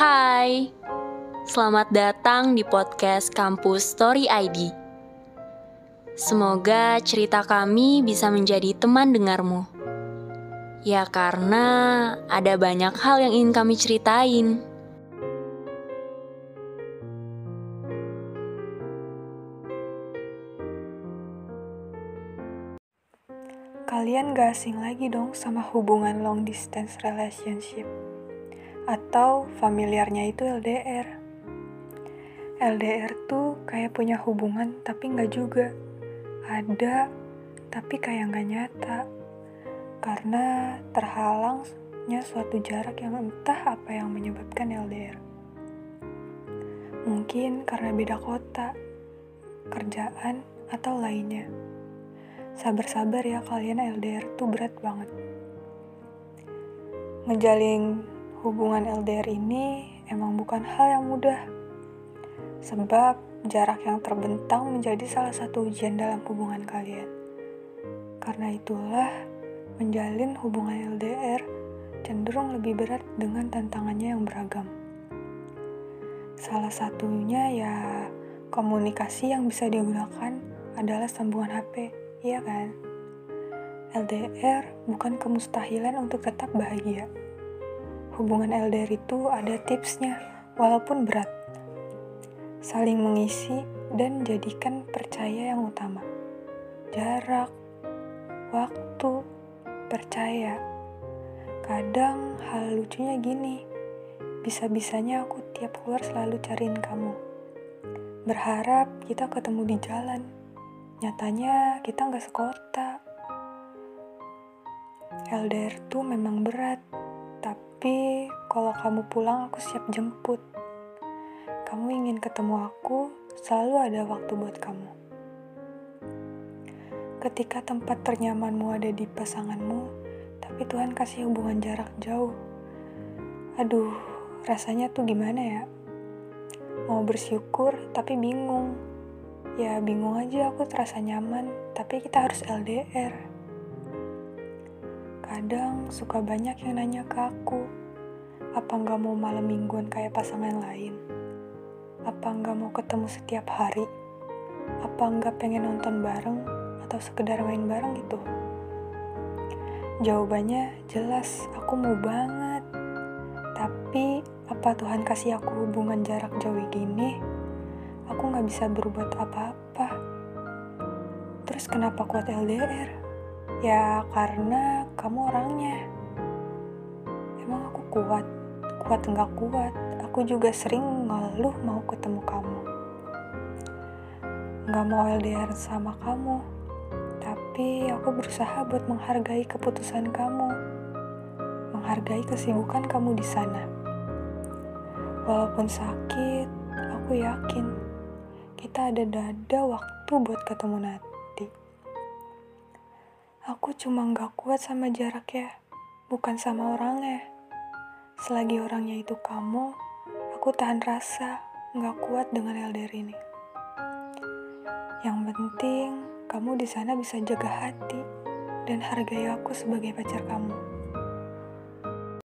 Hai, selamat datang di podcast Kampus Story ID. Semoga cerita kami bisa menjadi teman dengarmu. Ya karena ada banyak hal yang ingin kami ceritain. Kalian gak asing lagi dong sama hubungan long distance relationship atau familiarnya itu LDR. LDR tuh kayak punya hubungan tapi nggak juga. Ada tapi kayak nggak nyata. Karena terhalangnya suatu jarak yang entah apa yang menyebabkan LDR. Mungkin karena beda kota, kerjaan, atau lainnya. Sabar-sabar ya kalian LDR tuh berat banget. Ngejalin hubungan LDR ini emang bukan hal yang mudah. Sebab jarak yang terbentang menjadi salah satu ujian dalam hubungan kalian. Karena itulah menjalin hubungan LDR cenderung lebih berat dengan tantangannya yang beragam. Salah satunya ya komunikasi yang bisa digunakan adalah sambungan HP Iya kan? LDR bukan kemustahilan untuk tetap bahagia. Hubungan LDR itu ada tipsnya, walaupun berat. Saling mengisi dan jadikan percaya yang utama. Jarak, waktu, percaya. Kadang hal lucunya gini, bisa-bisanya aku tiap keluar selalu cariin kamu. Berharap kita ketemu di jalan Nyatanya kita nggak sekota. LDR tuh memang berat, tapi kalau kamu pulang aku siap jemput. Kamu ingin ketemu aku, selalu ada waktu buat kamu. Ketika tempat ternyamanmu ada di pasanganmu, tapi Tuhan kasih hubungan jarak jauh. Aduh, rasanya tuh gimana ya? Mau bersyukur tapi bingung Ya bingung aja aku terasa nyaman, tapi kita harus LDR. Kadang suka banyak yang nanya ke aku, apa nggak mau malam mingguan kayak pasangan lain? Apa nggak mau ketemu setiap hari? Apa nggak pengen nonton bareng atau sekedar main bareng gitu? Jawabannya jelas, aku mau banget. Tapi apa Tuhan kasih aku hubungan jarak jauh gini? aku nggak bisa berbuat apa-apa. Terus kenapa kuat LDR? Ya karena kamu orangnya. Emang aku kuat? Kuat nggak kuat? Aku juga sering ngeluh mau ketemu kamu. Nggak mau LDR sama kamu. Tapi aku berusaha buat menghargai keputusan kamu. Menghargai kesibukan kamu di sana. Walaupun sakit, aku yakin kita ada dada waktu buat ketemu nanti. Aku cuma gak kuat sama jarak ya, bukan sama orangnya. Selagi orangnya itu kamu, aku tahan rasa gak kuat dengan LDR ini. Yang penting, kamu di sana bisa jaga hati dan hargai aku sebagai pacar kamu.